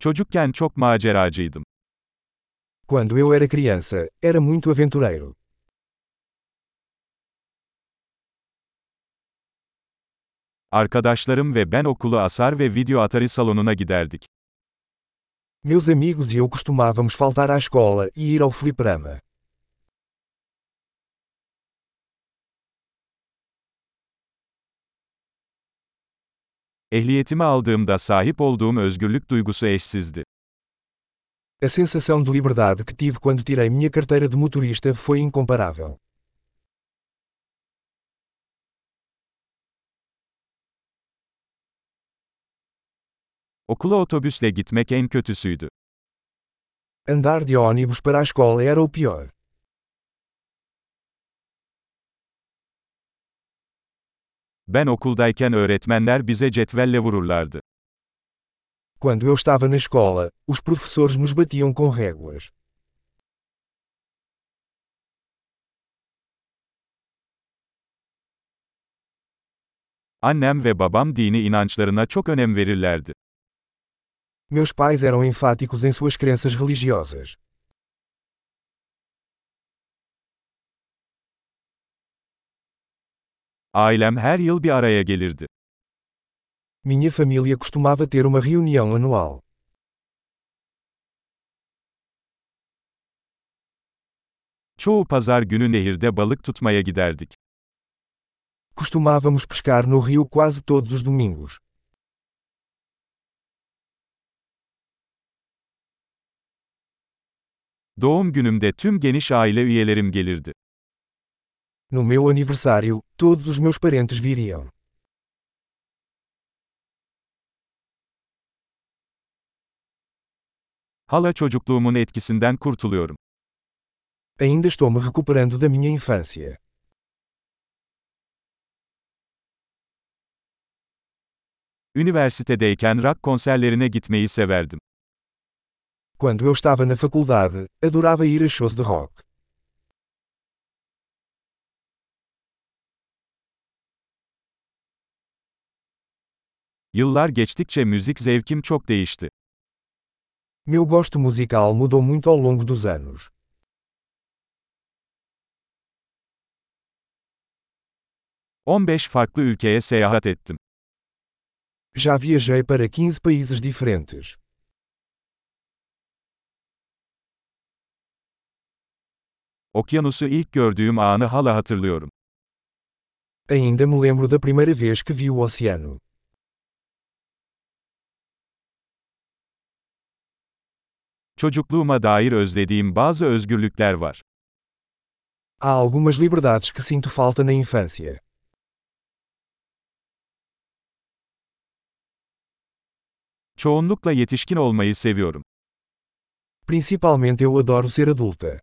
Çocukken çok maceracıydım. Quando eu era criança, era muito aventureiro. Arkadaşlarım ve ben okulu asar ve video atari salonuna giderdik. Meus amigos e eu costumávamos faltar à escola e ir ao fliperama. Ehliyetimi aldığımda sahip olduğum özgürlük duygusu eşsizdi. A sensação de liberdade que tive quando tirei minha carteira de motorista foi incomparável. Okula otobüsle gitmek en kötüsüydü. Andar de ônibus para a escola era o pior. Ben okuldayken öğretmenler bize cetvelle vururlardı. Quando eu estava na escola, os professores nos batiam com réguas. Annem ve babam dini inançlarına çok önem verirlerdi. Meus pais eram enfáticos em suas crenças religiosas. Ailem her yıl bir araya gelirdi. Minha família costumava ter uma reunião anual. Çoğu pazar günü nehirde balık tutmaya giderdik. Costumávamos pescar no rio quase todos os domingos. Doğum günümde tüm geniş aile üyelerim gelirdi. No meu aniversário, todos os meus parentes viriam. Hala çocukluğumun etkisinden kurtuluyorum. Ainda estou me recuperando da minha infância. Üniversitedeyken rock konserlerine gitmeyi severdim. Quando eu estava na faculdade, adorava ir a shows de rock. Yıllar geçtikçe müzik zevkim çok değişti. Meu gosto musical mudou muito ao longo dos anos. ...15 farklı ülkeye seyahat ettim. Já viajei para 15 países diferentes. Okyanusu ilk gördüğüm anı hala hatırlıyorum. Ainda me lembro da primeira vez que vi o oceano. Çocukluğuma dair özlediğim bazı özgürlükler var. Há algumas liberdades que sinto falta na infância. Çoğunlukla yetişkin olmayı seviyorum. Principalmente eu adoro ser adulta.